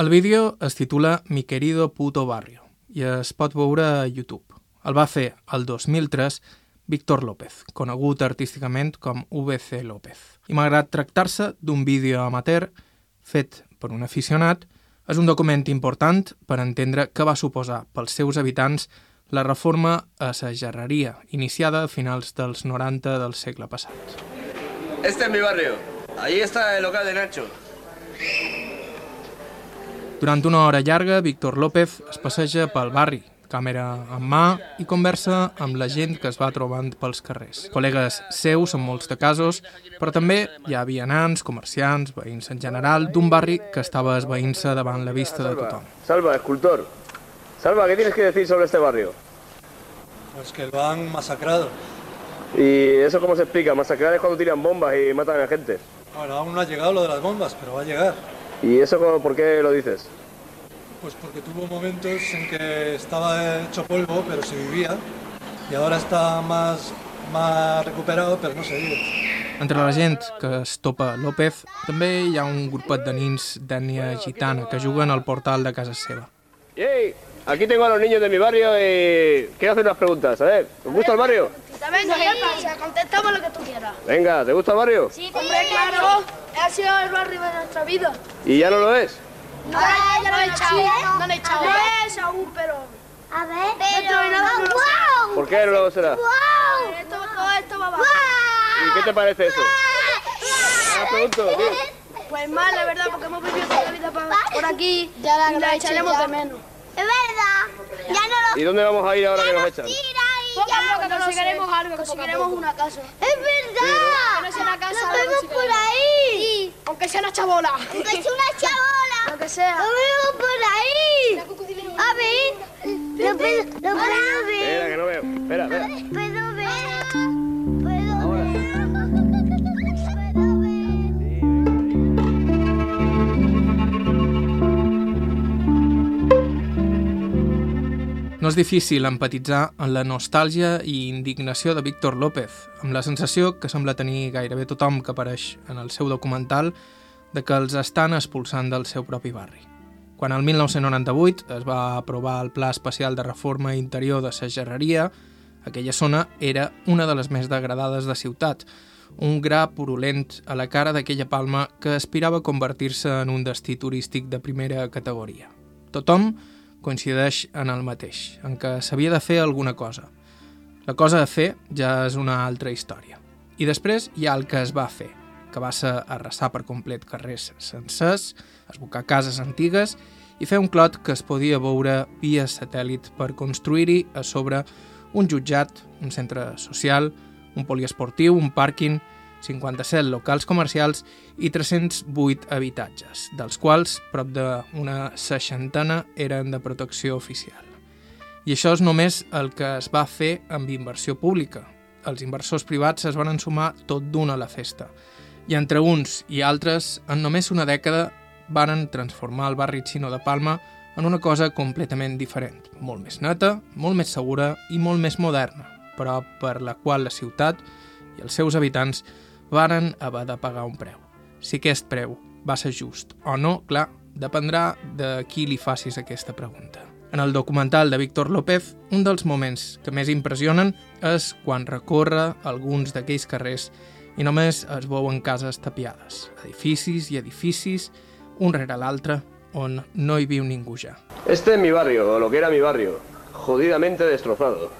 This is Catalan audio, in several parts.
El vídeo es titula Mi querido puto barrio i es pot veure a YouTube. El va fer el 2003 Víctor López, conegut artísticament com VC López. I malgrat tractar-se d'un vídeo amateur fet per un aficionat, és un document important per entendre què va suposar pels seus habitants la reforma a la gerreria, iniciada a finals dels 90 del segle passat. Este es mi barrio. Ahí está el local de Nacho. Durant una hora llarga, Víctor López es passeja pel barri, càmera en mà i conversa amb la gent que es va trobant pels carrers. Col·legues seus en molts de casos, però també hi havia nans, comerciants, veïns en general, d'un barri que estava esveint-se davant la vista de tothom. Salva, escultor. Salva, ¿qué tienes que decir sobre este barrio? Pues que lo han masacrado. ¿Y eso cómo se explica? Masacrar es cuando tiran bombas y matan a gente. Bueno, aún no ha llegado lo de las bombas, pero va a llegar. ¿Y eso por qué lo dices? Pues porque tuvo momentos en que estaba hecho polvo, pero se vivía, y ahora está más, más recuperado, pero no se vive. Entre la gent que es topa López, també hi ha un grupet de nins d'ètnia gitana que juguen al portal de casa seva. ¡Ey! Aquí tengo a los niños de mi barrio y quiero hacer unas preguntas. A ver, ¿os gusta el barrio? Venga, ¿qué pasa? Contéstame lo que tú quieras. Venga, ¿te gusta el barrio? Sí, hombre, claro. Ha sido el barrio de nuestra vida. ¿Y ya no lo es? No, ya lo he echado. No echado. No es aún, pero... A ver, no sé. ¡Wow! ¿Por qué no lo será? ¡Wow! Esto, todo esto va abajo. ¿Y qué te parece eso? Ah, pregunto. Pues mal, la verdad, porque hemos vivido toda la vida por aquí y la echaremos de menos. Es verdad. Ya no lo ¿Y dónde vamos a ir ahora que nos echan? Poco a ya. poco conseguiremos algo, conseguiremos una casa. Es verdad. no sea una casa, Nos vemos por ahí. Aunque sea una chabola. Aunque sea una chabola. Lo que sea. Nos vemos por ahí. A ver. Lo puedo, lo puedo Espera, ver. que no veo. Espera, espera. Puedo ver. Puedo ver. Puedo ver. No és difícil empatitzar en la nostàlgia i indignació de Víctor López, amb la sensació que sembla tenir gairebé tothom que apareix en el seu documental de que els estan expulsant del seu propi barri. Quan el 1998 es va aprovar el Pla Especial de Reforma Interior de la aquella zona era una de les més degradades de ciutat, un gra purulent a la cara d'aquella palma que aspirava a convertir-se en un destí turístic de primera categoria. Tothom coincideix en el mateix, en què s'havia de fer alguna cosa. La cosa a fer ja és una altra història. I després hi ha el que es va fer, que va ser arrasar per complet carrers sencers, esbocar cases antigues i fer un clot que es podia veure via satèl·lit per construir-hi a sobre un jutjat, un centre social, un poliesportiu, un pàrquing, 57 locals comercials i 308 habitatges, dels quals prop d'una seixantena eren de protecció oficial. I això és només el que es va fer amb inversió pública. Els inversors privats es van ensumar tot d'una a la festa. I entre uns i altres, en només una dècada, varen transformar el barri xino de Palma en una cosa completament diferent, molt més neta, molt més segura i molt més moderna, però per la qual la ciutat i els seus habitants varen haver de pagar un preu. Si aquest preu va ser just o no, clar, dependrà de qui li facis aquesta pregunta. En el documental de Víctor López, un dels moments que més impressionen és quan recorre alguns d'aquells carrers i només es veuen cases tapiades, edificis i edificis, un rere l'altre, on no hi viu ningú ja. Este es mi barrio, lo que era mi barrio, jodidamente destrozado.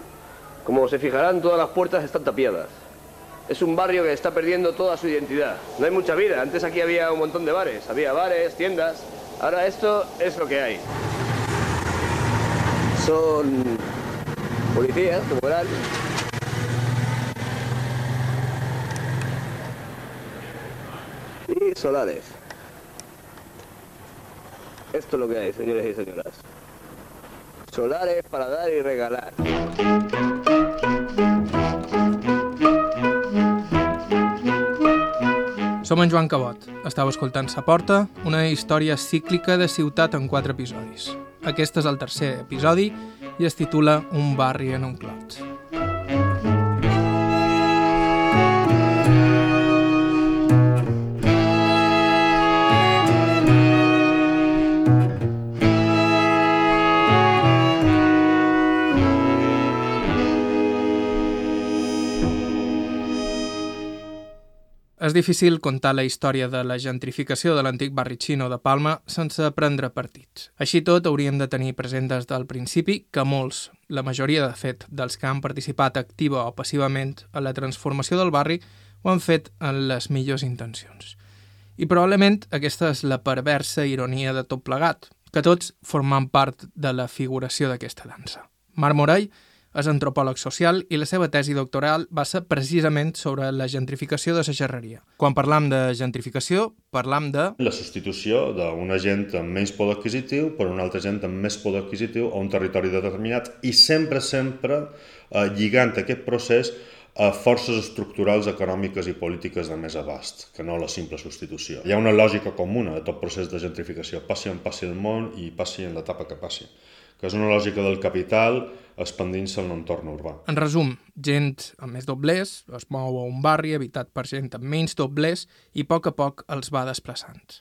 Como se fijarán, todas las puertas están tapiadas. Es un barrio que está perdiendo toda su identidad. No hay mucha vida. Antes aquí había un montón de bares. Había bares, tiendas. Ahora esto es lo que hay. Son policías, como Solares. Esto es lo que hay, señores y señoras. Solares para dar y regalar. Som en Joan Cabot. Estau escoltant Sa Porta, una història cíclica de ciutat en quatre episodis. Aquest és el tercer episodi i es titula Un barri en un clot. És difícil contar la història de la gentrificació de l'antic barri xino de Palma sense prendre partits. Així tot, hauríem de tenir present des del principi que molts, la majoria de fet, dels que han participat activa o passivament a la transformació del barri ho han fet en les millors intencions. I probablement aquesta és la perversa ironia de tot plegat, que tots formem part de la figuració d'aquesta dansa. Marc Morell és antropòleg social i la seva tesi doctoral va ser precisament sobre la gentrificació de la xerreria. Quan parlam de gentrificació, parlam de... La substitució d'una gent amb menys poder adquisitiu per una altra gent amb més poder adquisitiu a un territori determinat i sempre, sempre eh, lligant aquest procés a forces estructurals econòmiques i polítiques de més abast, que no la simple substitució. Hi ha una lògica comuna de tot procés de gentrificació, passi on passi el món i passi en l'etapa que passi que és una lògica del capital expandint-se en l'entorn urbà. En resum, gent amb més doblers es mou a un barri habitat per gent amb menys doblers i a poc a poc els va desplaçant.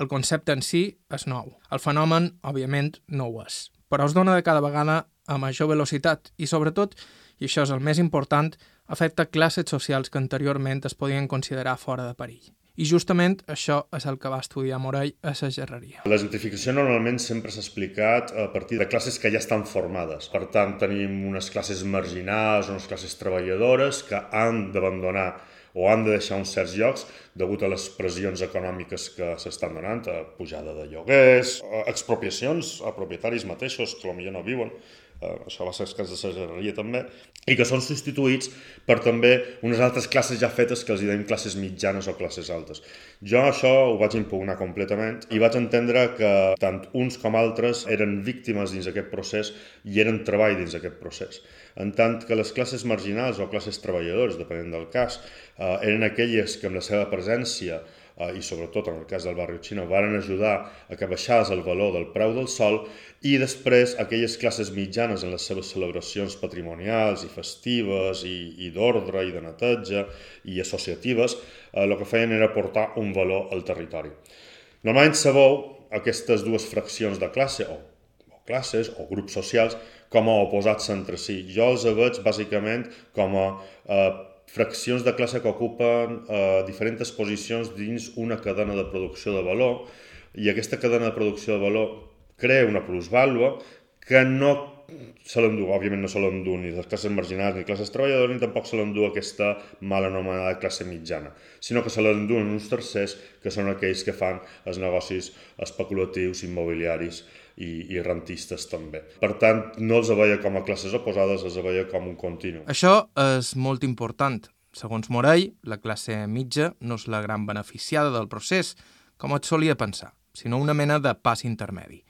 El concepte en si és nou. El fenomen, òbviament, no ho és, però es dona de cada vegada a major velocitat i, sobretot, i això és el més important, afecta classes socials que anteriorment es podien considerar fora de perill. I justament això és el que va estudiar Morell a la gerreria. La gentrificació normalment sempre s'ha explicat a partir de classes que ja estan formades. Per tant, tenim unes classes marginals, unes classes treballadores que han d'abandonar o han de deixar uns certs llocs degut a les pressions econòmiques que s'estan donant, a pujada de lloguers, expropiacions a propietaris mateixos que potser no viuen, eh, això va ser el cas de la gerreria també, i que són substituïts per també unes altres classes ja fetes que els diem classes mitjanes o classes altes. Jo això ho vaig impugnar completament i vaig entendre que tant uns com altres eren víctimes dins aquest procés i eren treball dins aquest procés. En tant que les classes marginals o classes treballadores, depenent del cas, eh, eren aquelles que amb la seva presència eh, i sobretot en el cas del barri xino, varen ajudar a que baixés el valor del preu del sol i després aquelles classes mitjanes en les seves celebracions patrimonials i festives i, i d'ordre i de neteja i associatives, eh, el que feien era portar un valor al territori. Normalment sabeu aquestes dues fraccions de classe o, classes o grups socials com a oposats entre si. Jo els veig bàsicament com a eh, fraccions de classe que ocupen eh, diferents posicions dins una cadena de producció de valor i aquesta cadena de producció de valor crea una plusvàlua que no se l'endú, òbviament no se l'endú ni les classes marginals ni classes treballadores ni tampoc se l'endú aquesta mal anomenada classe mitjana, sinó que se l'endú uns tercers que són aquells que fan els negocis especulatius, immobiliaris i, i rentistes també. Per tant, no els veia com a classes oposades, els veia com un continu. Això és molt important. Segons Morell, la classe mitja no és la gran beneficiada del procés, com et solia pensar, sinó una mena de pas intermedi.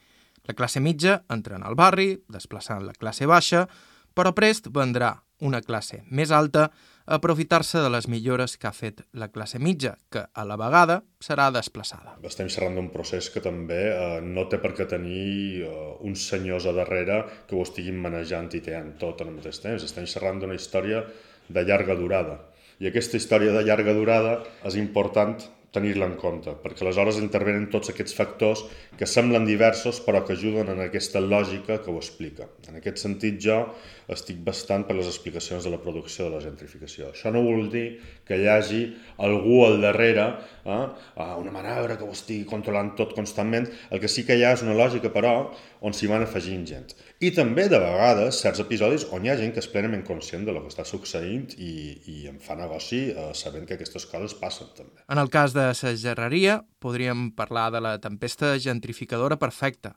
La classe mitja entra en el barri, desplaçant la classe baixa, però prest vendrà una classe més alta aprofitar-se de les millores que ha fet la classe mitja, que a la vegada serà desplaçada. Estem xerrant d'un procés que també eh, no té per què tenir eh, uns senyors a darrere que ho estiguin manejant i teant tot al mateix temps. Estem xerrant d'una història de llarga durada. I aquesta història de llarga durada és important tenir-la en compte, perquè aleshores intervenen tots aquests factors que semblen diversos però que ajuden en aquesta lògica que ho explica. En aquest sentit jo estic bastant per les explicacions de la producció de la gentrificació. Això no vol dir que hi hagi algú al darrere, eh, una manobra que ho estigui controlant tot constantment. El que sí que hi ha és una lògica, però, on s'hi van afegint gent. I també, de vegades, certs episodis on hi ha gent que és plenament conscient de lo que està succeint i, i en fa negoci eh, sabent que aquestes coses passen també. En el cas de la gerreria, podríem parlar de la tempesta gentrificadora perfecta.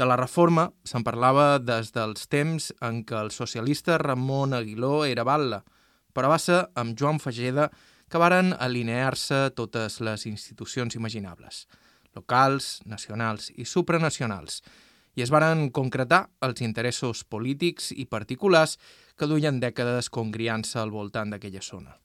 De la reforma se'n parlava des dels temps en què el socialista Ramon Aguiló era batlle, però va ser amb Joan Fageda que varen alinear-se totes les institucions imaginables, locals, nacionals i supranacionals, i es varen concretar els interessos polítics i particulars que duien dècades congriant-se al voltant d'aquella zona.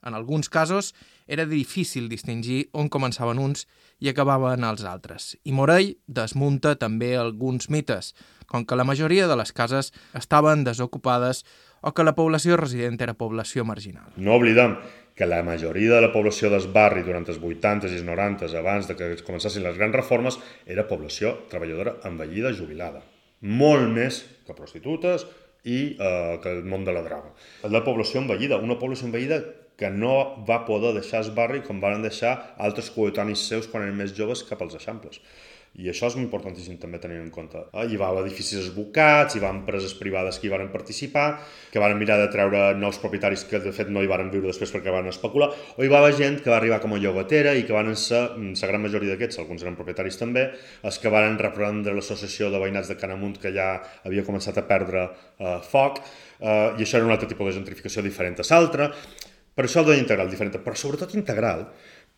En alguns casos era difícil distingir on començaven uns i acabaven els altres, i Morell desmunta també alguns mites, com que la majoria de les cases estaven desocupades o que la població resident era població marginal. No oblidem que la majoria de la població del barri durant els 80s i els 90s, abans de que començassin les grans reformes, era població treballadora envellida, jubilada. Molt més que prostitutes i eh, que el món de la droga. La població envellida, una població envellida que no va poder deixar el barri com van deixar altres coetanis seus quan eren més joves cap als eixamples. I això és importantíssim també tenir en compte. Eh, hi va edificis esbocats, hi va empreses privades que hi van participar, que van mirar de treure nous propietaris que de fet no hi van viure després perquè van especular, o hi va haver gent que va arribar com a llogatera i que van ser, mm, la gran majoria d'aquests, alguns eren propietaris també, els que van reprendre l'associació de veïnats de Canamunt que ja havia començat a perdre eh, foc, eh, i això era un altre tipus de gentrificació diferent a l'altra, per això el de integral diferent, però sobretot integral,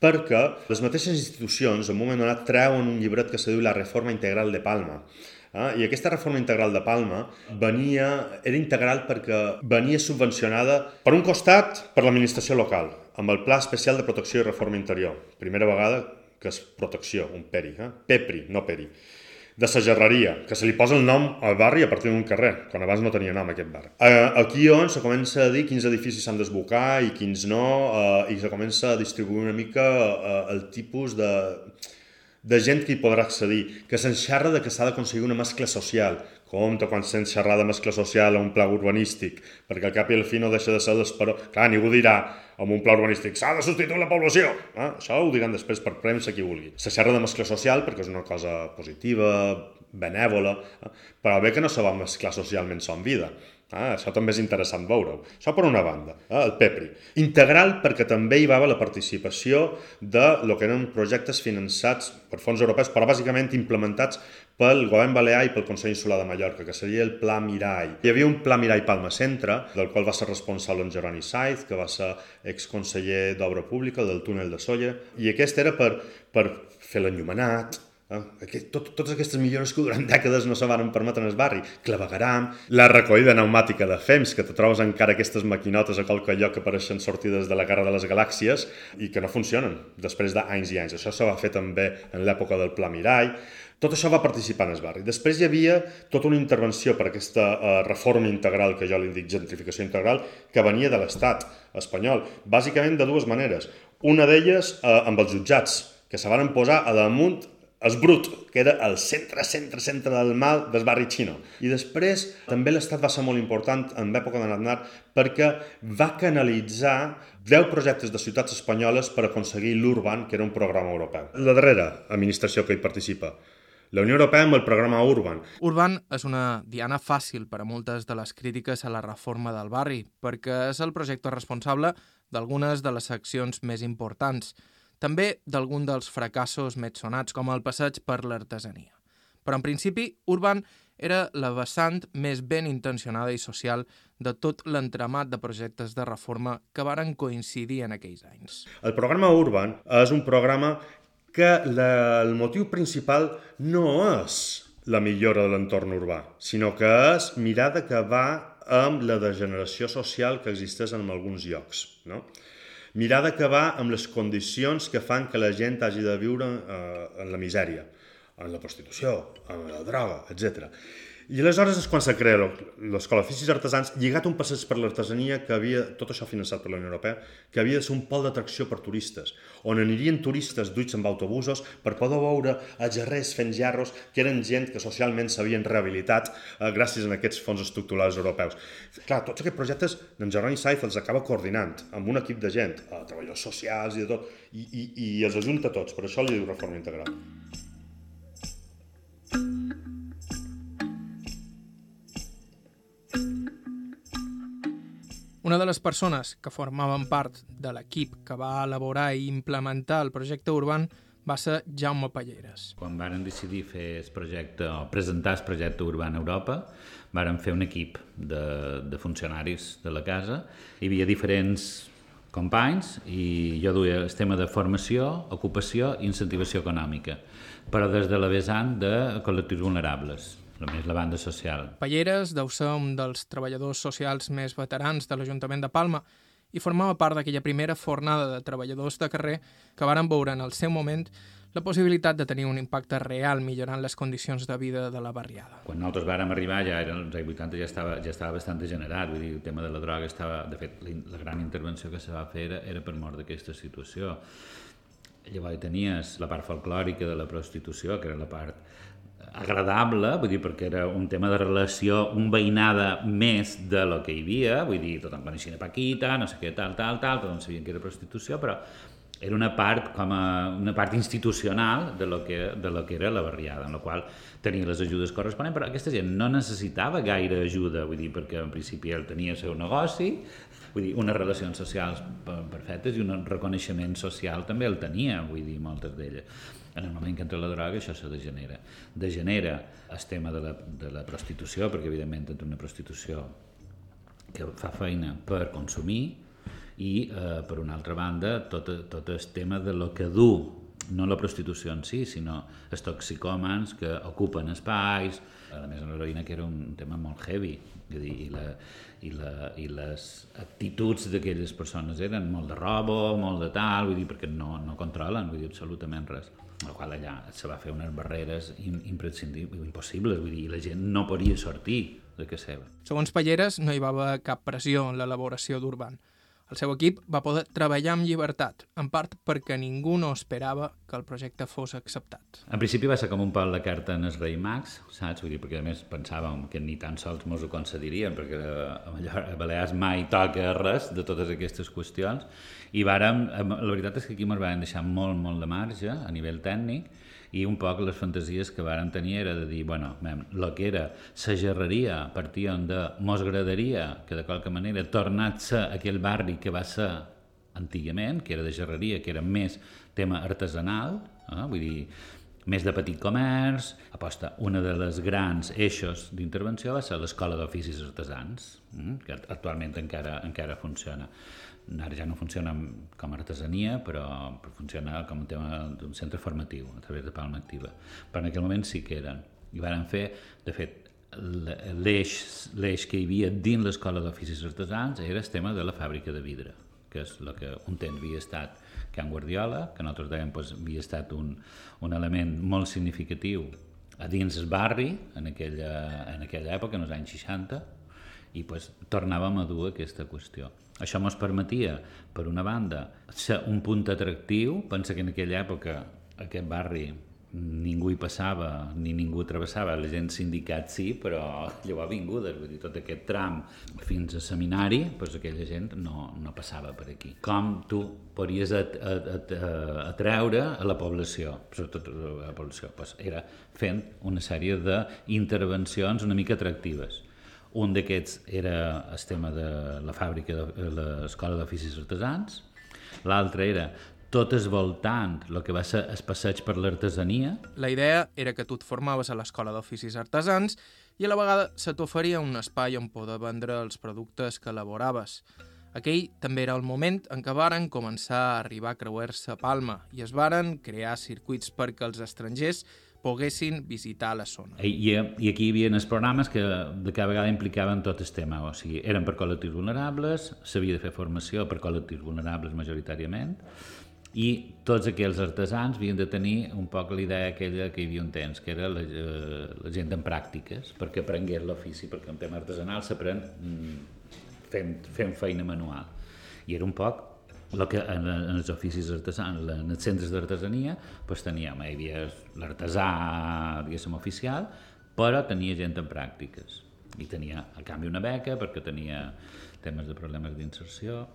perquè les mateixes institucions en un moment donat treuen un llibret que se diu La reforma integral de Palma. Eh? I aquesta reforma integral de Palma venia, era integral perquè venia subvencionada, per un costat, per l'administració local, amb el Pla Especial de Protecció i Reforma Interior. Primera vegada que és protecció, un PERI, eh? PEPRI, no PERI de la gerreria, que se li posa el nom al barri a partir d'un carrer, quan abans no tenia nom aquest barri. Eh, aquí on se comença a dir quins edificis s'han d'esbocar i quins no, eh, i se comença a distribuir una mica eh, el tipus de, de gent que hi podrà accedir, que se'n xerra de que s'ha d'aconseguir una mescla social, Compte quan sents xerrar de mescla social a un pla urbanístic, perquè al cap i al fi no deixa de ser l'esperó. Clar, ningú dirà amb un pla urbanístic s'ha de substituir la població. Eh? Això ho diran després per premsa qui vulgui. Se xerra de mescla social perquè és una cosa positiva, benèvola, eh? però bé que no se va mesclar socialment son vida. Ah, això també és interessant veure-ho. Això per una banda, eh, el PEPRI. Integral perquè també hi va haver la participació de lo que eren projectes finançats per fons europeus, però bàsicament implementats pel govern balear i pel Consell Insular de Mallorca, que seria el Pla Mirai. Hi havia un Pla Mirai Palma Centre, del qual va ser responsable en Geroni Saiz, que va ser exconseller d'Obra Pública del túnel de Solla, i aquest era per, per fer l'enllumenat, aquest, tot, totes aquestes millores que durant dècades no se van permetre en el barri. Clavegaram, la recollida pneumàtica de FEMS, que te trobes encara aquestes maquinotes a qualque lloc que apareixen sortides de la Guerra de les Galàxies i que no funcionen després d'anys i anys. Això se va fer també en l'època del Pla Mirai. Tot això va participar en el barri. Després hi havia tota una intervenció per aquesta uh, reforma integral, que jo li dic gentrificació integral, que venia de l'Estat espanyol, bàsicament de dues maneres. Una d'elles uh, amb els jutjats, que se van posar a damunt és brut, que era el centre, centre, centre del mal del barri xino. I després també l'Estat va ser molt important en l'època de Naznar perquè va canalitzar 10 projectes de ciutats espanyoles per aconseguir l'Urban, que era un programa europeu. La darrera administració que hi participa, la Unió Europea amb el programa Urban. Urban és una diana fàcil per a moltes de les crítiques a la reforma del barri, perquè és el projecte responsable d'algunes de les seccions més importants – també d'algun dels fracassos més sonats, com el passeig per l'artesania. Però en principi, Urban era la vessant més ben intencionada i social de tot l'entramat de projectes de reforma que varen coincidir en aquells anys. El programa Urban és un programa que la, el motiu principal no és la millora de l'entorn urbà, sinó que és mirada que va amb la degeneració social que existeix en alguns llocs. No? Mirar d'acabar amb les condicions que fan que la gent hagi de viure eh, en la misèria, en la prostitució, en la droga, etc. I aleshores és quan se crea l'Escola d'Oficis Artesans, lligat un passeig per l'artesania que havia, tot això finançat per la Unió Europea, que havia de ser un pol d'atracció per turistes, on anirien turistes duits amb autobusos per poder veure a gerrers fent gerros, que eren gent que socialment s'havien rehabilitat eh, gràcies a aquests fons estructurals europeus. Clar, tots aquests projectes d'en Jeroni Saiz els acaba coordinant amb un equip de gent, eh, treballadors socials i de tot, i, i, i els ajunta tots, per això li diu reforma integral. Una de les persones que formaven part de l'equip que va elaborar i implementar el projecte Urban va ser Jaume Palleres. Quan varen decidir fer el projecte o presentar el projecte Urban a Europa, varen fer un equip de, de funcionaris de la casa. Hi havia diferents companys i jo duia el tema de formació, ocupació i incentivació econòmica, però des de la vessant de col·lectius vulnerables només la banda social. Palleres deu ser un dels treballadors socials més veterans de l'Ajuntament de Palma i formava part d'aquella primera fornada de treballadors de carrer que varen veure en el seu moment la possibilitat de tenir un impacte real millorant les condicions de vida de la barriada. Quan nosaltres vàrem arribar, ja eren els anys 80, ja estava, ja estava bastant degenerat, vull dir, el tema de la droga estava... De fet, la gran intervenció que se va fer era, era per mort d'aquesta situació. Llavors tenies la part folclòrica de la prostitució, que era la part agradable, vull dir, perquè era un tema de relació, un veïnada més de lo que hi havia, vull dir, tothom coneixia Paquita, no sé què, tal, tal, tal, tothom sabien que era prostitució, però era una part com a una part institucional de lo que, de lo que era la barriada, en la qual tenia les ajudes corresponents, però aquesta gent no necessitava gaire ajuda, vull dir, perquè en principi ell tenia el seu negoci, vull dir, unes relacions socials perfectes i un reconeixement social també el tenia, vull dir, moltes d'elles. En el moment que entra la droga això se degenera. Degenera el tema de la, de la prostitució, perquè evidentment entra una prostitució que fa feina per consumir, i eh, per una altra banda tot, tot el tema de lo que du no la prostitució en si, sinó els toxicòmens que ocupen espais, a més l'heroïna que era un tema molt heavy, dir, i, la, i, la, i les actituds d'aquelles persones eren molt de robo, molt de tal, vull dir, perquè no, no controlen, vull dir, absolutament res. La qual allà se va fer unes barreres imprescindibles, impossibles, vull dir, la gent no podia sortir de casa seva. Segons Palleres, no hi va haver cap pressió en l'elaboració d'Urban. El seu equip va poder treballar amb llibertat, en part perquè ningú no esperava que el projecte fos acceptat. En principi va ser com un pal de carta en el rei Max, saps? Vull dir, perquè a més pensàvem que ni tan sols mos ho concedirien, perquè a Balears mai toca res de totes aquestes qüestions, i vàrem, la veritat és que aquí ens van deixar molt, molt de marge a nivell tècnic, i un poc les fantasies que varen tenir era de dir, bueno, el que era la gerreria partien de mos agradaria que de qualque manera tornat a ser aquell barri que va ser antigament, que era de gerreria, que era més tema artesanal, eh? vull dir, més de petit comerç, aposta, una de les grans eixos d'intervenció va ser l'escola d'oficis artesans, eh? que actualment encara, encara funciona ara ja no funciona com a artesania, però funciona com un tema d'un centre formatiu a través de Palma Activa. Però en aquell moment sí que eren. I varen fer, de fet, l'eix que hi havia dins l'escola d'oficis artesans era el tema de la fàbrica de vidre, que és el que un temps havia estat Can Guardiola, que nosaltres dèiem pues, havia estat un, un element molt significatiu a dins el barri en aquella, en aquella època, en els anys 60, i pues, tornàvem a dur aquesta qüestió. Això ens permetia, per una banda, ser un punt atractiu, pensa que en aquella època aquest barri ningú hi passava ni ningú travessava, la gent sindicat sí, però llavors vingudes, vull dir, tot aquest tram fins a seminari, doncs aquella gent no, no passava per aquí. Com tu podries atreure a la població, sobretot a la població, doncs era fent una sèrie d'intervencions una mica atractives. Un d'aquests era el tema de la fàbrica de l'Escola d'Oficis Artesans, l'altre era tot esvoltant el que va ser el passeig per l'artesania. La idea era que tu et formaves a l'Escola d'Oficis Artesans i a la vegada se t'oferia un espai on poder vendre els productes que elaboraves. Aquell també era el moment en què varen començar a arribar a creuer-se a Palma i es varen crear circuits perquè els estrangers poguessin visitar la zona. I, i aquí hi havia els programes que de cada vegada implicaven tot el tema, o sigui, eren per col·lectius vulnerables, s'havia de fer formació per col·lectius vulnerables majoritàriament, i tots aquells artesans havien de tenir un poc la idea aquella que hi havia un temps, que era la, eh, la gent en pràctiques, perquè aprengués l'ofici, perquè un tema artesanal s'aprèn mm, fent, fent feina manual. I era un poc el que en, en els oficis artesans, en els centres d'artesania, pues teníem, hi havia l'artesà, diguéssim, oficial, però tenia gent en pràctiques. I tenia, a canvi, una beca perquè tenia temes de problemes d'inserció.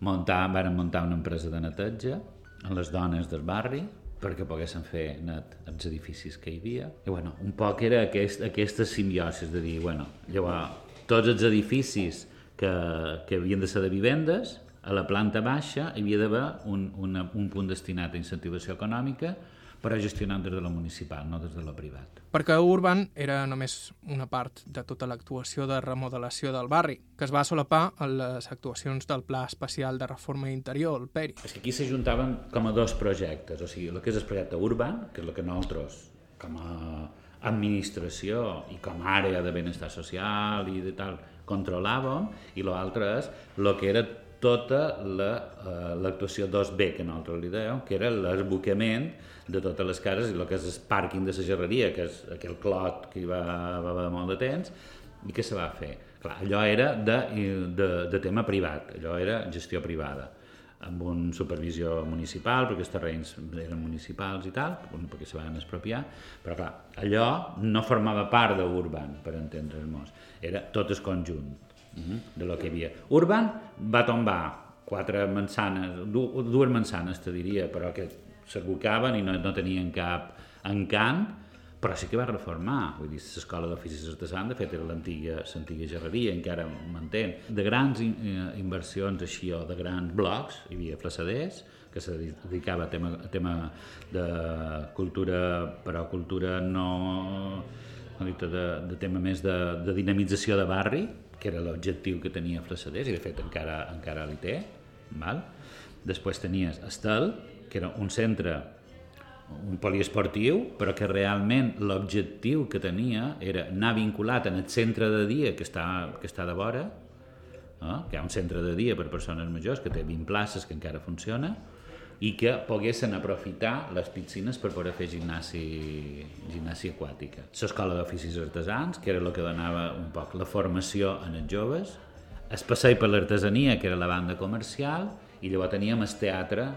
Muntar, varen muntar una empresa de neteja en les dones del barri perquè poguessin fer net els edificis que hi havia. I bueno, un poc era aquest, aquesta simbiosi de dir, bueno, llavors, tots els edificis que, que havien de ser de vivendes a la planta baixa hi havia d'haver un, un punt destinat a incentivació econòmica però gestionant des de la municipal, no des de la privat. Perquè Urban era només una part de tota l'actuació de remodelació del barri, que es va solapar en les actuacions del Pla Especial de Reforma Interior, el PERI. És que aquí s'ajuntaven com a dos projectes, o sigui, el que és el projecte Urban, que és el que nosaltres, com a administració i com a àrea de benestar social i de tal, controlàvem, i l'altre és el que era tota eh, l'actuació la, 2B que nosaltres li dèiem, que era l'esbocament de totes les cases i el que és el pàrquing de la gerreria, que és aquell clot que hi va, va haver molt de temps, i què se va fer? Clar, allò era de, de, de tema privat, allò era gestió privada. amb un supervisió municipal, perquè els terrenys eren municipals i tal, perquè se van expropiar, però clar, allò no formava part d'Urban, per entendre'ns, era tot el conjunt -huh, de lo que hi havia. Urban va tombar quatre mansanes, dues mansanes, te diria, però que s'abocaven i no, no tenien cap encant, però sí que va reformar, vull dir, l'escola d'oficis artesans, de fet, era l'antiga gerreria, encara manté. De grans eh, inversions així, o de grans blocs, hi havia flassaders, que se dedicava a tema, a tema de cultura, però cultura no... de, de tema més de, de dinamització de barri, que era l'objectiu que tenia Flassaders, i de fet encara, encara li té. Val? Després tenies Estel, que era un centre un poliesportiu, però que realment l'objectiu que tenia era anar vinculat en el centre de dia que està, que està de vora, eh? que hi ha un centre de dia per persones majors que té 20 places que encara funciona, i que poguessin aprofitar les piscines per poder fer gimnasi, gimnàsia aquàtica. L'escola d'oficis artesans, que era el que donava un poc la formació en els joves, el passeig per l'artesania, que era la banda comercial, i llavors teníem el teatre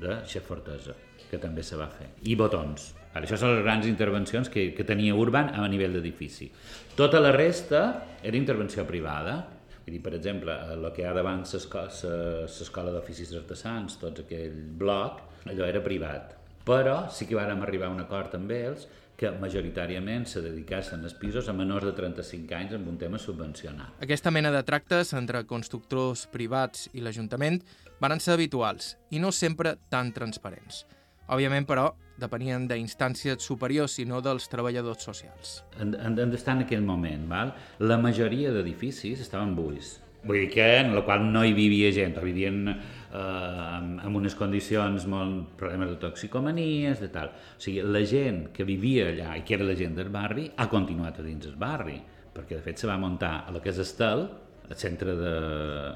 de Xef Fortesa que també se va fer, i botons. Ara, això són les grans intervencions que, que tenia Urban a nivell d'edifici. Tota la resta era intervenció privada, Vull dir, per exemple, el que hi ha davant l'escola d'oficis artesans, tot aquell bloc, allò era privat. Però sí que vàrem arribar a un acord amb ells que majoritàriament se dedicassin els pisos a menors de 35 anys amb un tema subvencionat. Aquesta mena de tractes entre constructors privats i l'Ajuntament van ser habituals i no sempre tan transparents. Òbviament, però, depenien d'instàncies superiors i no dels treballadors socials. Han d'estar en aquell moment. Val? La majoria d'edificis estaven buits. Vull dir que en la qual no hi vivia gent, o vivien eh, amb unes condicions molt... problemes de toxicomanies, de tal. O sigui, la gent que vivia allà i que era la gent del barri ha continuat a dins del barri, perquè de fet se va muntar a que és Estel, el centre de,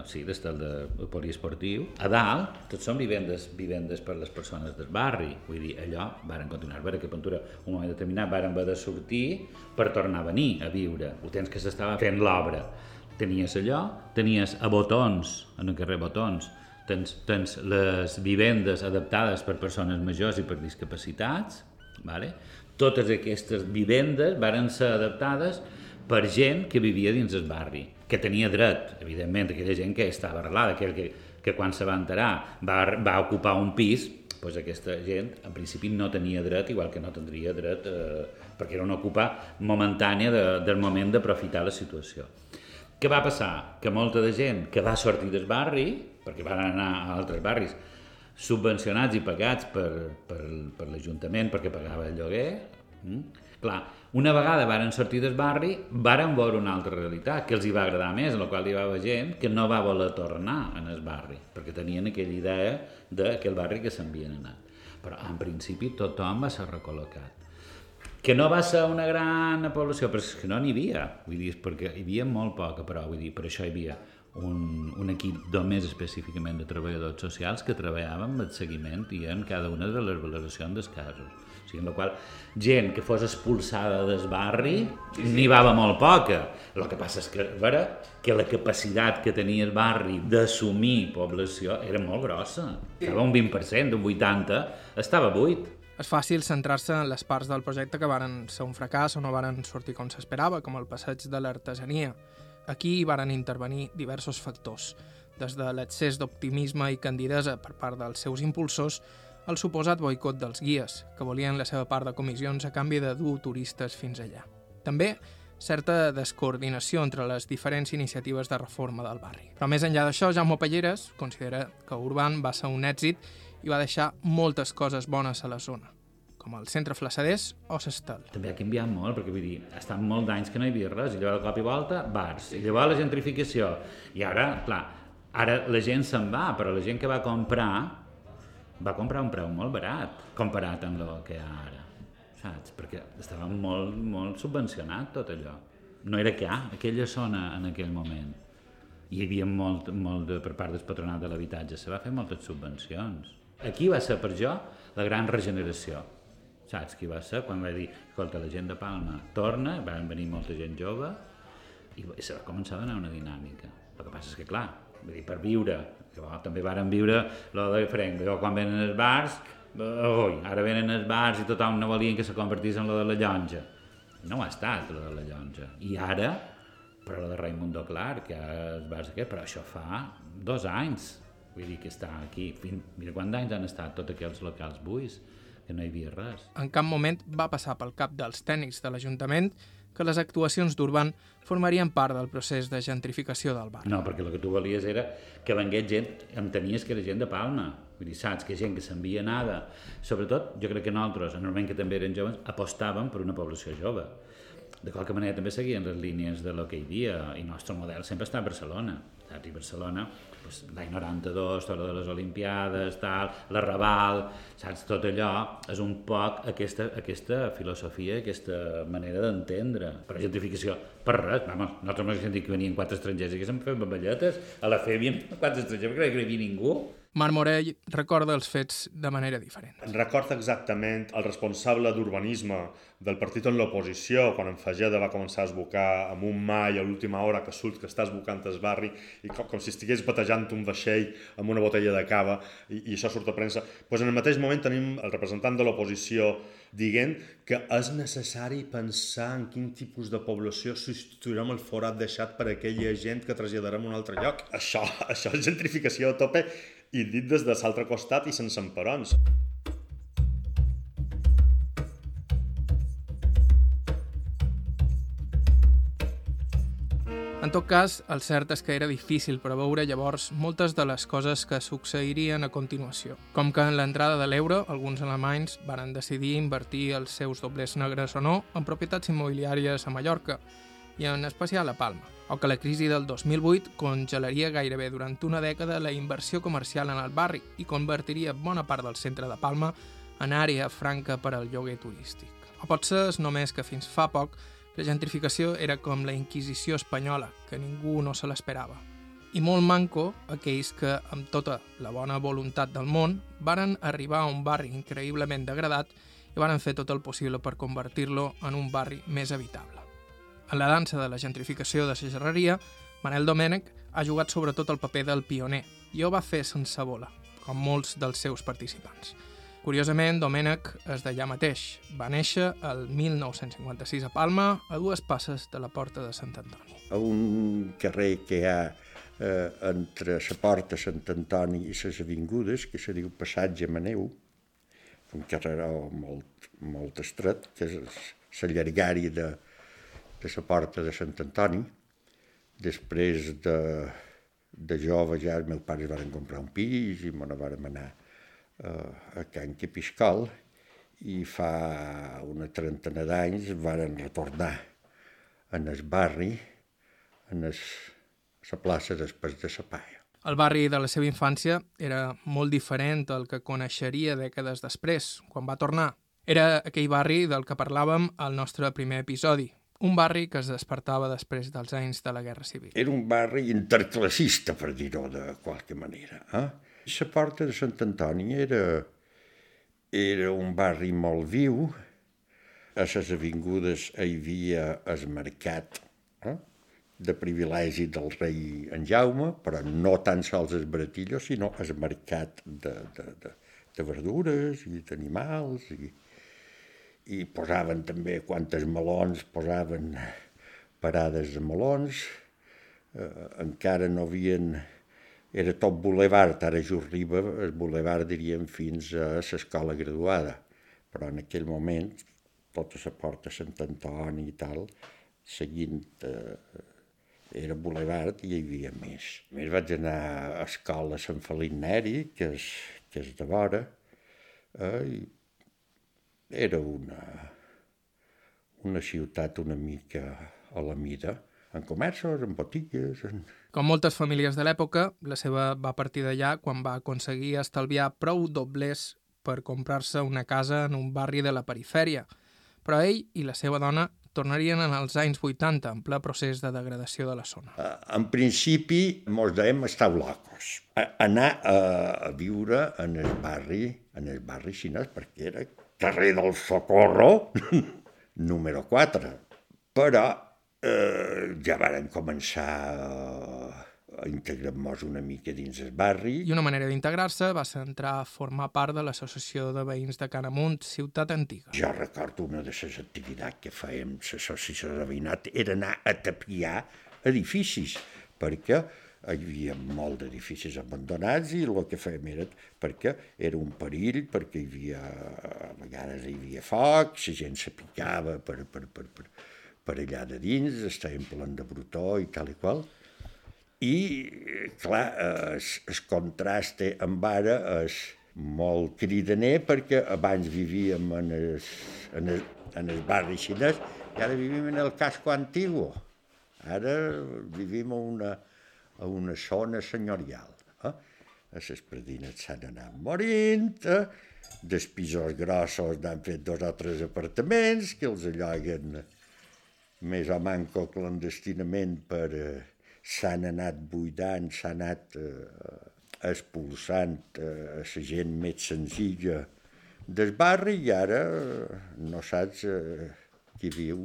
sí, d'estel de poliesportiu. A dalt, tots són vivendes, vivendes per les persones del barri. Vull dir, allò varen continuar. Veure que Ventura, un moment determinat, varen haver de sortir per tornar a venir a viure. El temps que s'estava fent l'obra. Tenies allò, tenies a Botons, en el carrer Botons, tens, tens les vivendes adaptades per persones majors i per discapacitats, vale? totes aquestes vivendes varen ser adaptades per gent que vivia dins el barri que tenia dret, evidentment, aquella gent que estava arrelada, que, que, que quan se va enterar va, va ocupar un pis, doncs aquesta gent en principi no tenia dret, igual que no tindria dret, eh, perquè era una ocupa momentània de, del moment d'aprofitar la situació. Què va passar? Que molta de gent que va sortir del barri, perquè van anar a altres barris, subvencionats i pagats per, per, per l'Ajuntament perquè pagava el lloguer, hm? clar, una vegada varen sortir del barri, varen veure una altra realitat, que els hi va agradar més, en la qual hi va haver gent que no va voler tornar en el barri, perquè tenien aquella idea d'aquell barri que s'envien anat. Però en principi tothom va ser recol·locat. Que no va ser una gran població, però és que no n'hi havia, vull dir, perquè hi havia molt poca, però vull dir, per això hi havia un, un equip només específicament de treballadors socials que treballaven amb el seguiment i en cada una de les valoracions dels casos sigui, en la qual gent que fos expulsada del barri sí, sí. n'hi va molt poca. El que passa és que, veure, que la capacitat que tenia el barri d'assumir població era molt grossa. Estava un 20%, un 80%, estava buit. És fàcil centrar-se en les parts del projecte que varen ser un fracàs o no varen sortir com s'esperava, com el passeig de l'artesania. Aquí hi varen intervenir diversos factors, des de l'excés d'optimisme i candidesa per part dels seus impulsors el suposat boicot dels guies, que volien la seva part de comissions a canvi de dur turistes fins allà. També certa descoordinació entre les diferents iniciatives de reforma del barri. Però més enllà d'això, Jaume Palleres considera que Urban va ser un èxit i va deixar moltes coses bones a la zona com el centre Flassaders o Sestel. També ha canviat molt, perquè vull dir, estan molt d'anys que no hi havia res, i llavors cop i volta, bars, i llavors la gentrificació, i ara, clar, ara la gent se'n va, però la gent que va comprar va comprar un preu molt barat comparat amb el que hi ha ara, saps? Perquè estava molt, molt subvencionat tot allò. No era que ha, aquella zona en aquell moment. Hi havia molt, molt de, per part del patronat de l'habitatge, se va fer moltes subvencions. Aquí va ser per jo la gran regeneració. Saps qui va ser? Quan va dir, escolta, la gent de Palma torna, van venir molta gent jove, i se va començar a donar una dinàmica. El que passa és que, clar, vull dir, per viure. Jo, també varen viure lo de Frank, jo quan venen els bars, oi, ara venen els bars i tothom no volien que se convertís en lo de la llonja. No ha estat lo de la llonja. I ara, però lo de Raimundo Clar, que els bars aquest, però això fa dos anys. Vull dir que està aquí. Mira quants anys han estat tots aquells locals buits, que no hi havia res. En cap moment va passar pel cap dels tècnics de l'Ajuntament que les actuacions d'Urban formarien part del procés de gentrificació del bar. No, perquè el que tu volies era que vengués gent, entenies que era gent de Palma, vull dir, saps, que gent que s'envia nada. Sobretot, jo crec que nosaltres, normalment que també eren joves, apostàvem per una població jove. De qualque manera també seguien les línies de lo que hi havia, i el nostre model sempre està a Barcelona. Saps? I Barcelona pues, l'any 92, tota de les Olimpiades, tal, la Raval, saps? Tot allò és un poc aquesta, aquesta filosofia, aquesta manera d'entendre. Per gentrificació, per res, vamos, nosaltres hem sentit que venien quatre estrangers i que se'n feien baballetes, a la fe havien quatre estrangers, perquè no hi havia ningú. Marc Morell recorda els fets de manera diferent. En recorda exactament el responsable d'urbanisme del partit en l'oposició, quan en Fageda va començar a esbocar amb un mai a l'última hora que surt que està esbocant el barri i com, com si estigués batejant un vaixell amb una botella de cava i, i això surt a premsa. Pues en el mateix moment tenim el representant de l'oposició dient que és necessari pensar en quin tipus de població substituirem el forat deixat per aquella gent que traslladarem a un altre lloc. Això, això és gentrificació a tope i dit des de l'altre costat i sense emperons. En tot cas, el cert és que era difícil preveure llavors moltes de les coses que succeirien a continuació. Com que en l'entrada de l'euro, alguns alemanys varen decidir invertir els seus doblers negres o no en propietats immobiliàries a Mallorca, i en especial a Palma, o que la crisi del 2008 congelaria gairebé durant una dècada la inversió comercial en el barri i convertiria bona part del centre de Palma en àrea franca per al lloguer turístic. O potser és només que fins fa poc la gentrificació era com la Inquisició espanyola, que ningú no se l'esperava. I molt manco aquells que, amb tota la bona voluntat del món, varen arribar a un barri increïblement degradat i varen fer tot el possible per convertir-lo en un barri més habitable. En la dansa de la gentrificació de la Manel Domènech ha jugat sobretot el paper del pioner i ho va fer sense bola, com molts dels seus participants. Curiosament, Domènec és d'allà mateix. Va néixer el 1956 a Palma, a dues passes de la Porta de Sant Antoni. A un carrer que hi ha eh, entre la Porta de Sant Antoni i les avingudes, que se diu Passatge Maneu, un carreró molt, molt estret, que és la llargària de, de la Porta de Sant Antoni. Després de, de jove ja els meus pares van comprar un pis i me vam anar a Can Capiscal i fa una trentena d'anys varen retornar en el barri, en es, la plaça després de la Paia. El barri de la seva infància era molt diferent al que coneixeria dècades després, quan va tornar. Era aquell barri del que parlàvem al nostre primer episodi, un barri que es despertava després dels anys de la Guerra Civil. Era un barri interclassista, per dir-ho de qualque manera. Eh? La porta de Sant Antoni era, era un barri molt viu. A les avingudes hi havia el mercat eh? de privilegi del rei en Jaume, però no tan sols el baratillo, sinó el mercat de, de, de, de verdures i d'animals. I, I posaven també, quantes melons, posaven parades de melons. Eh, encara no havien era tot bulevard, ara just arriba el bulevard, diríem, fins a l'escola graduada. Però en aquell moment, tota la porta Sant Antoni i tal, seguint eh, era bulevard i hi havia més. A més vaig anar a escola Sant Felip Neri, que és, que és de vora, eh, i era una, una ciutat una mica a la mida, en comerços, en botigues... En... Com moltes famílies de l'època, la seva va partir d'allà quan va aconseguir estalviar prou doblers per comprar-se una casa en un barri de la perifèria. Però ell i la seva dona tornarien en els anys 80, en ple procés de degradació de la zona. Uh, en principi, mos dèiem estar locos. A, anar a, a viure en el barri, en el barri xinès, perquè era carrer del Socorro, número 4. Però eh, ja varen començar a, integrem-nos una mica dins el barri. I una manera d'integrar-se va ser entrar a formar part de l'Associació de Veïns de Canamunt, Ciutat Antiga. Jo recordo una de les activitats que fèiem l'associació de veïnat era anar a tapiar edificis, perquè hi havia molt d'edificis abandonats i el que fèiem era perquè era un perill, perquè hi havia, a vegades hi havia foc, la gent se picava per, per, per, per, per allà de dins, estàvem plens de brutó i tal i qual. I, clar, el, el contrast amb ara és molt cridaner perquè abans vivíem en el, en el, en el barri xinès i ara vivim en el casco antiguo. Ara vivim una, a una zona senyorial. Eh? Les predines s'han anat morint, eh? dels pisos grossos n'han fet dos o tres apartaments que els alloguen més o manco clandestinament per... Eh, s'han anat buidant, s'han anat eh, expulsant eh, la gent més senzilla del barri i ara eh, no saps eh, qui viu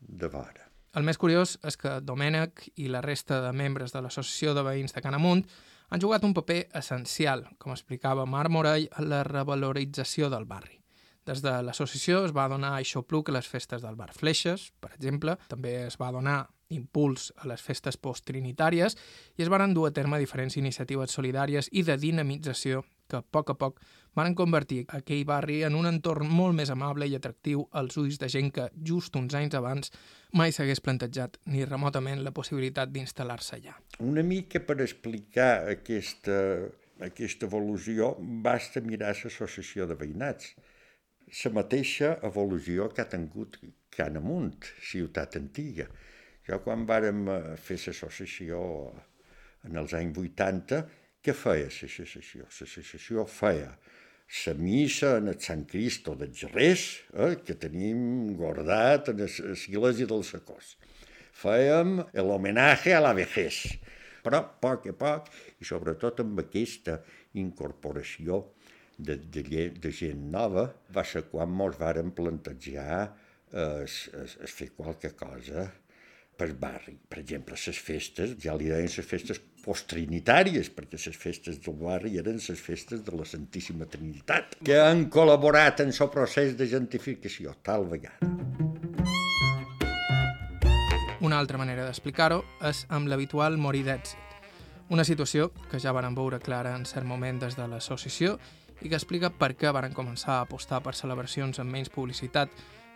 de vora. El més curiós és que Domènec i la resta de membres de l'Associació de Veïns de Canamunt han jugat un paper essencial, com explicava Marc Morell, en la revalorització del barri. Des de l'associació es va donar aixopluc a les festes del bar Fleixes, per exemple, també es va donar impuls a les festes posttrinitàries i es van dur a terme diferents iniciatives solidàries i de dinamització que a poc a poc van convertir aquell barri en un entorn molt més amable i atractiu als ulls de gent que, just uns anys abans, mai s'hagués plantejat ni remotament la possibilitat d'instal·lar-se allà. Una mica per explicar aquesta, aquesta evolució basta mirar l'associació de veïnats. La mateixa evolució que ha tingut Can Amunt, ciutat antiga jo quan vàrem eh, fer l'associació en els anys 80, què feia l'associació? L'associació feia la missa en el Sant Cristo de Gerrés, eh, que tenim guardat en l'església del Sacós. Fèiem l'homenatge a la vejez, però a poc a poc, i sobretot amb aquesta incorporació de, de, de gent nova, va ser quan ens vàrem plantejar eh, es, es, es fer qualque cosa per barri. Per exemple, les festes, ja li deien les festes posttrinitàries, perquè les festes del barri eren les festes de la Santíssima Trinitat, que han col·laborat en el procés de gentrificació, tal vegada. Una altra manera d'explicar-ho és amb l'habitual morir d'èxit, una situació que ja varen veure clara en cert moment des de l'associació i que explica per què varen començar a apostar per celebracions amb menys publicitat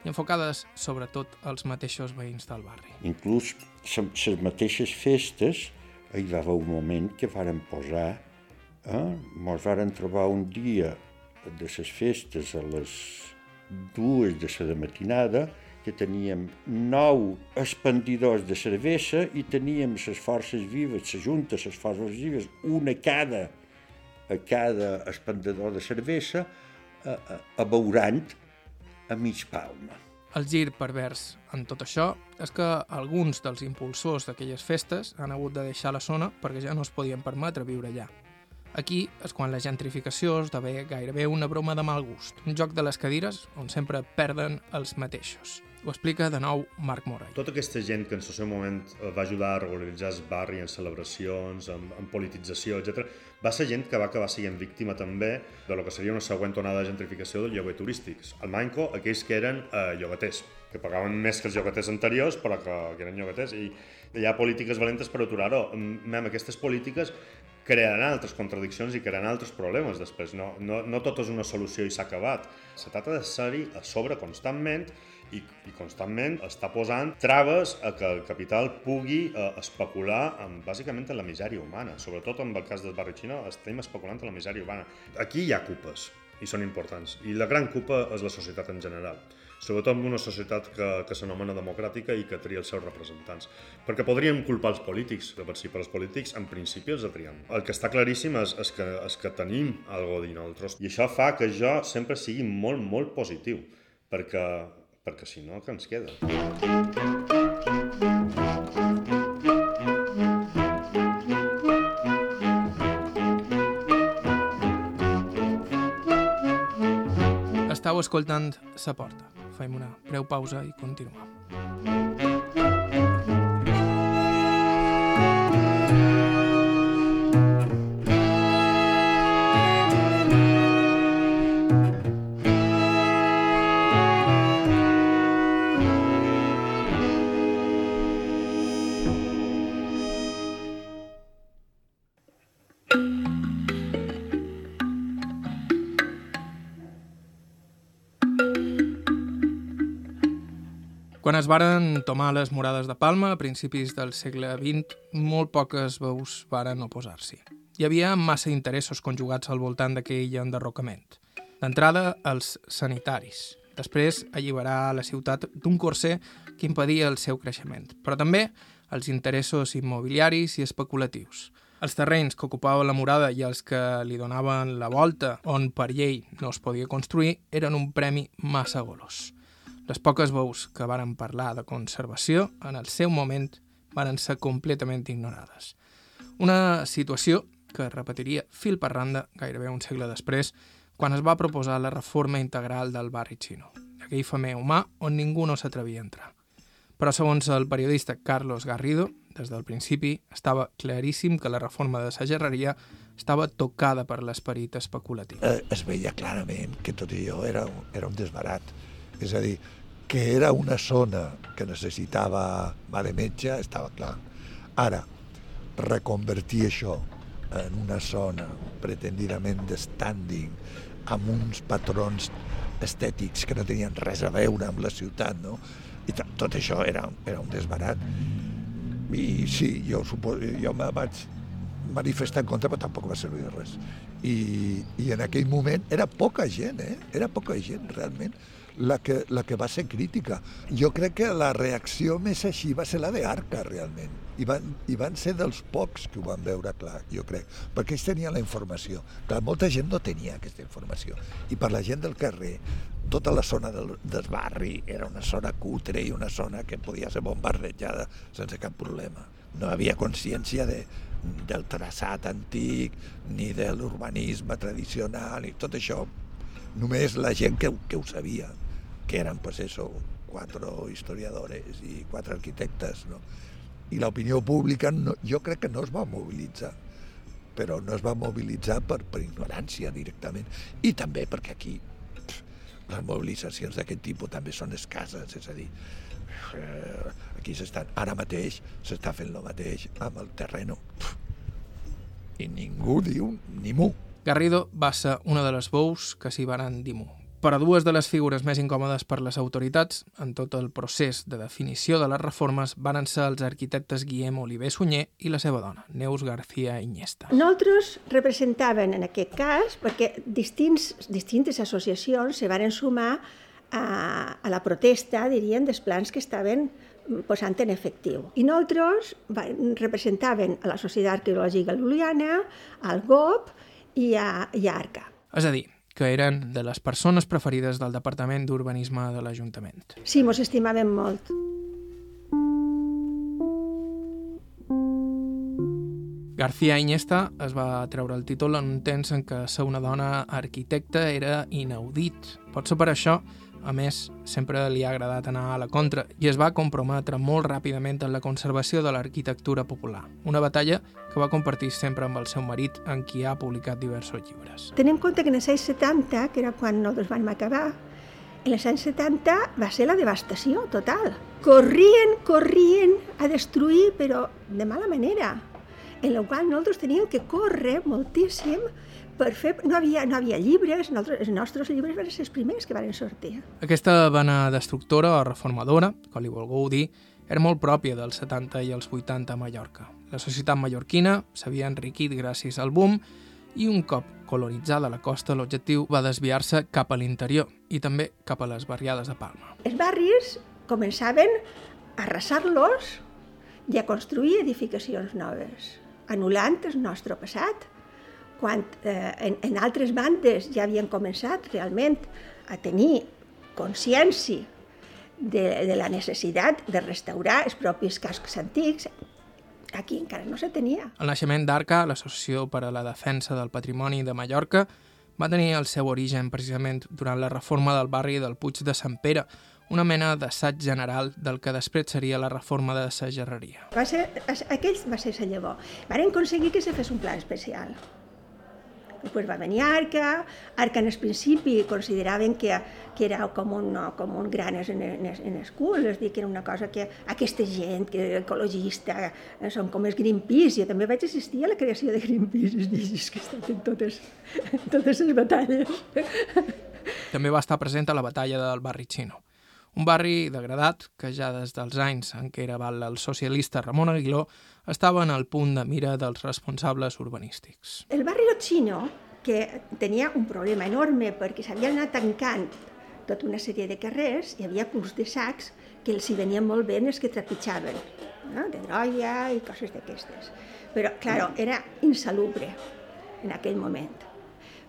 i enfocades sobretot als mateixos veïns del barri. Inclús les mateixes festes, hi va haver un moment que varen posar, eh, varen trobar un dia de les festes a les dues de la matinada que teníem nou expandidors de cervesa i teníem les forces vives, les juntes, les forces vives, una cada a cada expandidor de cervesa, a, a, a a mig palma. El gir pervers en tot això és que alguns dels impulsors d'aquelles festes han hagut de deixar la zona perquè ja no es podien permetre viure allà. Aquí és quan la gentrificació esdevé gairebé una broma de mal gust, un joc de les cadires on sempre perden els mateixos. Ho explica de nou Marc Morell. Tota aquesta gent que en el seu moment eh, va ajudar a regularitzar el barri en celebracions, en, en politització, etc, va ser gent que va acabar sent víctima també de lo que seria una següent onada de gentrificació del lloguer turístic. Al Manco, aquells que eren eh, llogaters, que pagaven més que els llogaters anteriors, però que, que eren llogaters, i hi ha polítiques valentes per aturar-ho. Mem, aquestes polítiques crearan altres contradiccions i crearan altres problemes després. No, no, no tot és una solució i s'ha acabat. Se tracta de ser-hi a sobre constantment i, i constantment està posant traves a que el capital pugui eh, especular amb, bàsicament en la misèria humana. Sobretot en el cas del barri xino estem especulant en la misèria humana. Aquí hi ha cupes i són importants. I la gran cupa és la societat en general sobretot en una societat que, que s'anomena democràtica i que tria els seus representants. Perquè podríem culpar els polítics, de per si, però els polítics en principi els atriem. El que està claríssim és, és, que, és que tenim algo dir nosaltres. I això fa que jo sempre sigui molt, molt positiu, perquè, perquè si no, que ens queda? Estau escoltant Sa Porta. Fem una breu pausa i continuem. Quan es varen tomar les morades de Palma a principis del segle XX, molt poques veus varen oposar-s'hi. Hi havia massa interessos conjugats al voltant d'aquell enderrocament. D'entrada, els sanitaris. Després, alliberar la ciutat d'un corser que impedia el seu creixement, però també els interessos immobiliaris i especulatius. Els terrenys que ocupava la murada i els que li donaven la volta, on per llei no es podia construir, eren un premi massa golós. Les poques veus que varen parlar de conservació, en el seu moment, varen ser completament ignorades. Una situació que es repetiria fil per randa gairebé un segle després, quan es va proposar la reforma integral del barri xino, aquell famer humà on ningú no s'atrevia a entrar. Però segons el periodista Carlos Garrido, des del principi estava claríssim que la reforma de la gerreria estava tocada per l'esperit especulatiu. Eh, es veia clarament que tot allò era, era un desbarat. És a dir, que era una zona que necessitava mà de metge, estava clar. Ara, reconvertir això en una zona pretendidament de standing, amb uns patrons estètics que no tenien res a veure amb la ciutat, no? I tot això era, era un desbarat. I sí, jo, suposo, jo me vaig manifestar en contra, però tampoc va servir de res. I, I en aquell moment era poca gent, eh? Era poca gent, realment, la que, la que va ser crítica. Jo crec que la reacció més així va ser la d'Arca, realment. I van, I van ser dels pocs que ho van veure clar, jo crec, perquè ells tenien la informació. Clar, molta gent no tenia aquesta informació. I per la gent del carrer, tota la zona del, del barri era una zona cutre i una zona que podia ser bombardejada sense cap problema. No havia consciència de, del traçat antic, ni de l'urbanisme tradicional, i tot això. Només la gent que, que ho sabia, que eren, pues eso, quatre historiadores i quatre arquitectes, no? i l'opinió pública no, jo crec que no es va mobilitzar però no es va mobilitzar per, per ignorància directament. I també perquè aquí pff, les mobilitzacions d'aquest tipus també són escasses, és a dir eh, aquí s'estan, ara mateix s'està fent el mateix amb el terreno. I ningú diu ni mu. Garrido va ser una de les veus que s'hi van dir per a dues de les figures més incòmodes per les autoritats en tot el procés de definició de les reformes van ser els arquitectes Guillem Oliver Sunyer i la seva dona, Neus García Iniesta. Nosaltres representaven en aquest cas perquè distints, distintes associacions se varen sumar a, a la protesta, dirien, dels plans que estaven posant en efectiu. I nosaltres representaven a la Societat Arqueològica Luliana, al GOP i a, i a ARCA. És a dir, que eren de les persones preferides del Departament d'Urbanisme de l'Ajuntament. Sí, mos estimàvem molt. García Iniesta es va treure el títol en un temps en què ser una dona arquitecta era inaudit. Pot ser per això a més, sempre li ha agradat anar a la contra i es va comprometre molt ràpidament en la conservació de l'arquitectura popular, una batalla que va compartir sempre amb el seu marit, en qui ha publicat diversos llibres. Tenim en compte que en els anys 70, que era quan nosaltres vam acabar, en els anys 70 va ser la devastació total. Corrien, corrien a destruir, però de mala manera, en la qual nosaltres teníem que córrer moltíssim per fer... No havia, no havia llibres, nosaltres, els nostres llibres van ser els primers que van sortir. Aquesta vana destructora o reformadora, com li volgueu dir, era molt pròpia dels 70 i els 80 a Mallorca. La societat mallorquina s'havia enriquit gràcies al boom i un cop colonitzada la costa, l'objectiu va desviar-se cap a l'interior i també cap a les barriades de Palma. Els barris començaven a arrasar-los i a construir edificacions noves, anul·lant el nostre passat quan eh, en, en altres bandes ja havien començat realment a tenir consciència de, de la necessitat de restaurar els propis cascs antics, aquí encara no se tenia. El naixement d'Arca, l'Associació per a la Defensa del Patrimoni de Mallorca, va tenir el seu origen precisament durant la reforma del barri del Puig de Sant Pere, una mena d'assaig general del que després seria la reforma de la gerreria. Va ser, aquells va ser la llavor. Varen aconseguir que se fes un pla especial Després va venir Arca, Arca en el principi consideraven que, que era com un, com un gran en, en, en el cul, és dir, que era una cosa que aquesta gent que ecologista eh, són com els Greenpeace, jo també vaig assistir a la creació de Greenpeace, és dir, és que he estat en totes, en totes les batalles. També va estar present a la batalla del barri xino, un barri degradat que ja des dels anys en què era val el socialista Ramon Aguiló estava en el punt de mira dels responsables urbanístics. El barri Chino, que tenia un problema enorme perquè s'havien anat tancant tota una sèrie de carrers, hi havia culs de sacs que els hi venien molt bé els que trepitjaven, no? de droia i coses d'aquestes. Però, clar, era insalubre en aquell moment.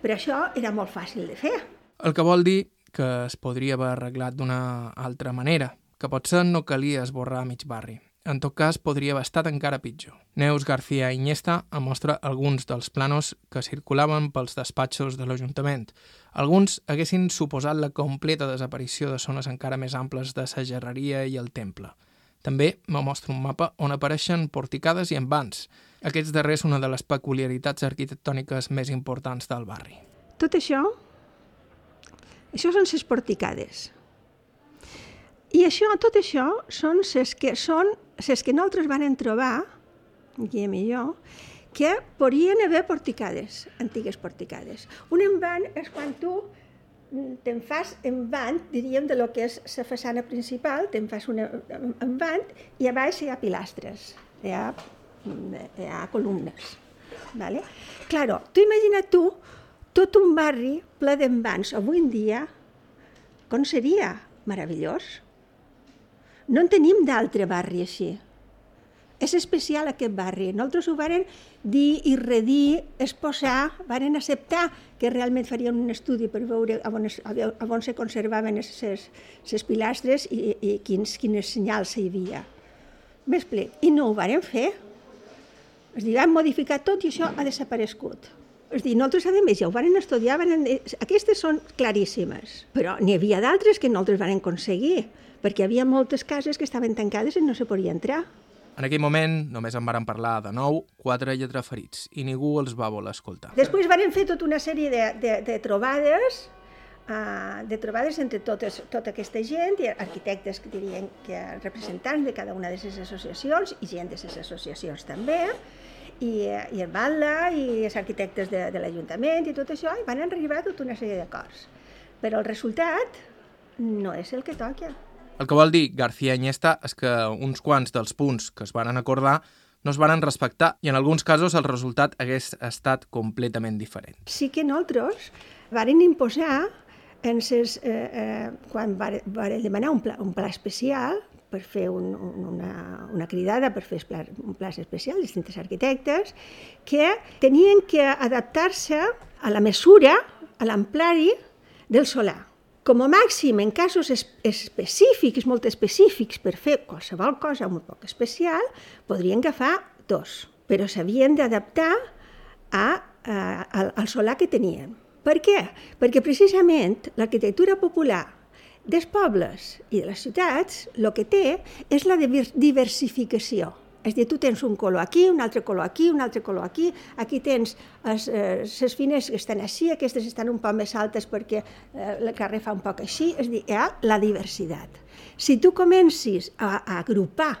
Per això era molt fàcil de fer. El que vol dir que es podria haver arreglat d'una altra manera, que potser no calia esborrar mig barri. En tot cas, podria haver estat encara pitjor. Neus García Iniesta em mostra alguns dels planos que circulaven pels despatxos de l'Ajuntament. Alguns haguessin suposat la completa desaparició de zones encara més amples de la gerreria i el temple. També me mostra un mapa on apareixen porticades i envans. Aquests darrers una de les peculiaritats arquitectòniques més importants del barri. Tot això això són les porticades. I això, tot això són les que, són les que nosaltres van trobar, Guillem i jo, que podrien haver porticades, antigues porticades. Un envant és quan tu te'n fas envant, diríem, de lo que és la façana principal, te'n fas un envant i a baix hi ha pilastres, hi ha, hi ha columnes. Vale? Claro, tu imagina't tu tot un barri ple d'envans. Avui en dia, com seria? Meravellós. No en tenim d'altre barri així. És especial aquest barri. Nosaltres ho varen dir i redir, exposar, varen acceptar que realment farien un estudi per veure on, es, on se conservaven les pilastres i, i quins, quines senyals hi havia. M'explico. I no ho varen fer. Dir, van modificar tot i això ha desaparegut. És dir, nosaltres, a més, ja ho van estudiar, van... aquestes són claríssimes, però n'hi havia d'altres que nosaltres van aconseguir, perquè hi havia moltes cases que estaven tancades i no se podia entrar. En aquell moment només en varen parlar de nou quatre lletraferits i ningú els va voler escoltar. Després varen fer tota una sèrie de, de, de trobades uh, de trobades entre totes, tota aquesta gent, i arquitectes que dirien que representants de cada una de les associacions i gent de les associacions també, i, i el Batla i els arquitectes de, de l'Ajuntament i tot això, i van arribar a tota una sèrie d'acords. Però el resultat no és el que toca. El que vol dir García Iniesta és que uns quants dels punts que es van acordar no es van respectar i en alguns casos el resultat hagués estat completament diferent. Sí que nosaltres varen imposar en ses, eh, eh, quan varen demanar un pla, un pla especial per fer un, una, una cridada, per fer un pla especial, distintes arquitectes, que tenien que adaptar-se a la mesura, a l'amplari del solar. Com a màxim, en casos es específics, molt específics, per fer qualsevol cosa un poc especial, podrien agafar dos, però s'havien d'adaptar a, a, al solar que tenien. Per què? Perquè precisament l'arquitectura popular dels pobles i de les ciutats el que té és la diversificació. És a dir, tu tens un color aquí, un altre color aquí, un altre color aquí, aquí tens les, eh, fines que estan així, aquestes estan un poc més altes perquè eh, el carrer fa un poc així, és a dir, hi ha la diversitat. Si tu comencis a, a agrupar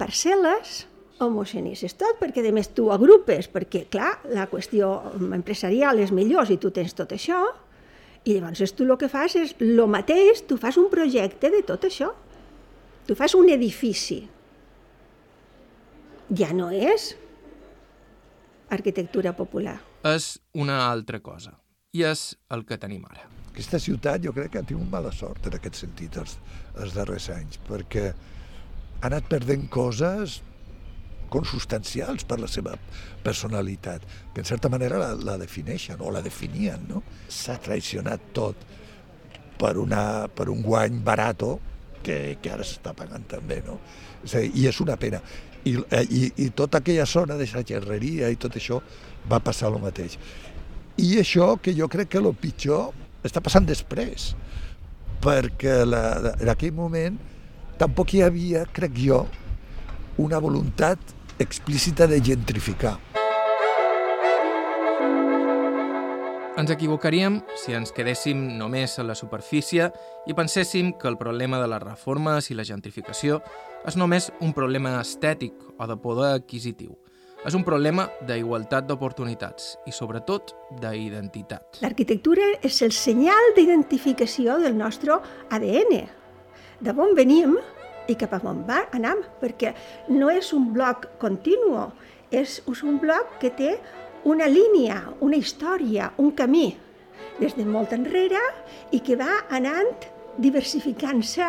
parcel·les, homogenitzes tot, perquè a més tu agrupes, perquè clar, la qüestió empresarial és millor si tu tens tot això, i llavors tu el que fas és el mateix, tu fas un projecte de tot això. Tu fas un edifici. Ja no és arquitectura popular. És una altra cosa. I és el que tenim ara. Aquesta ciutat jo crec que ha tingut mala sort en aquest sentit els, els darrers anys, perquè ha anat perdent coses consubstancials per la seva personalitat, que en certa manera la, la defineixen o la definien. No? S'ha traicionat tot per, una, per un guany barato que, que ara s'està pagant també. No? És dir, I és una pena. I, i, I tota aquella zona de la gerreria i tot això va passar el mateix. I això que jo crec que el pitjor està passant després, perquè la, en aquell moment tampoc hi havia, crec jo, una voluntat explícita de gentrificar. Ens equivocaríem si ens quedéssim només a la superfície i penséssim que el problema de les reformes i la gentrificació és només un problema estètic o de poder adquisitiu. És un problema d'igualtat d'oportunitats i, sobretot, d'identitat. L'arquitectura és el senyal d'identificació del nostre ADN. de on venim i cap a on va, anam, perquè no és un bloc continu, és, és un bloc que té una línia, una història, un camí, des de molt enrere i que va anant diversificant-se,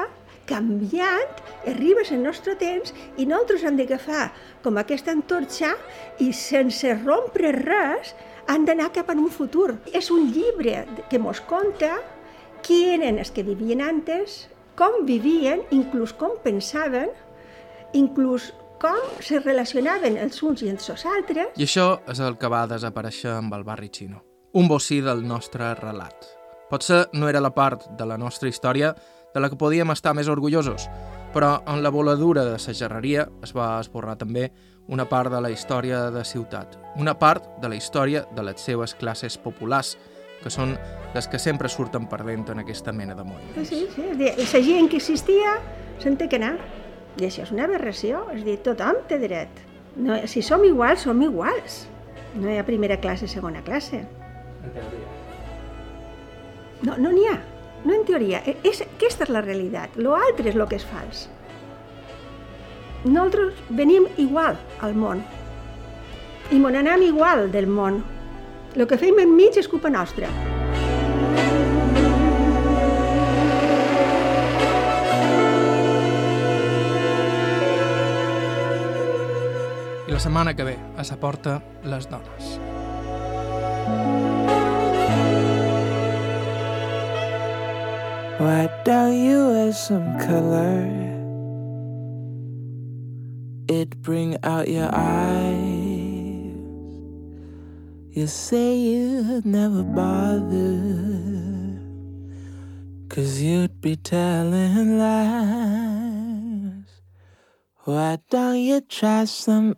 canviant, arribes al nostre temps i nosaltres hem d'agafar com aquesta antorxa i sense rompre res han d'anar cap a un futur. És un llibre que mos conta qui eren els que vivien antes, com vivien, inclús com pensaven, inclús com se relacionaven els uns i els altres. I això és el que va desaparèixer amb el barri xino. Un bocí del nostre relat. Potser no era la part de la nostra història de la que podíem estar més orgullosos, però en la voladura de la gerreria es va esborrar també una part de la història de ciutat, una part de la història de les seves classes populars, que són les que sempre surten perdent en aquesta mena de món. Sí, sí, és dir, la gent que existia se'n té que anar. I això és una aberració, és dir, tothom té dret. No, si som iguals, som iguals. No hi ha primera classe, segona classe. No, no n'hi ha. No en teoria. E, és, aquesta és la realitat. Lo altre és el que és fals. Nosaltres venim igual al món. I mon anem igual del món. El que fem enmig és culpa nostra. Setmana que ve a porta les dones. Why don't you add some color? It bring out your eyes. You say you'd never bother. Cause you'd be telling lies. Why don't you try some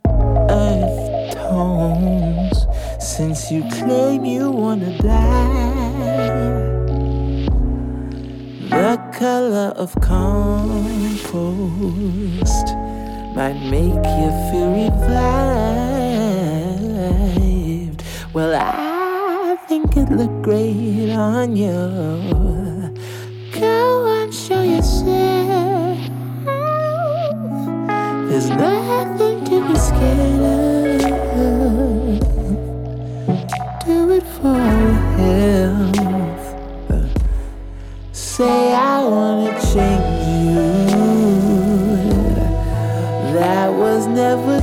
earth tones? Since you claim you wanna die. The color of compost might make you feel revived. Well, I think it looked great on you. Go and show yourself. There's nothing Say I wanna change you. That was never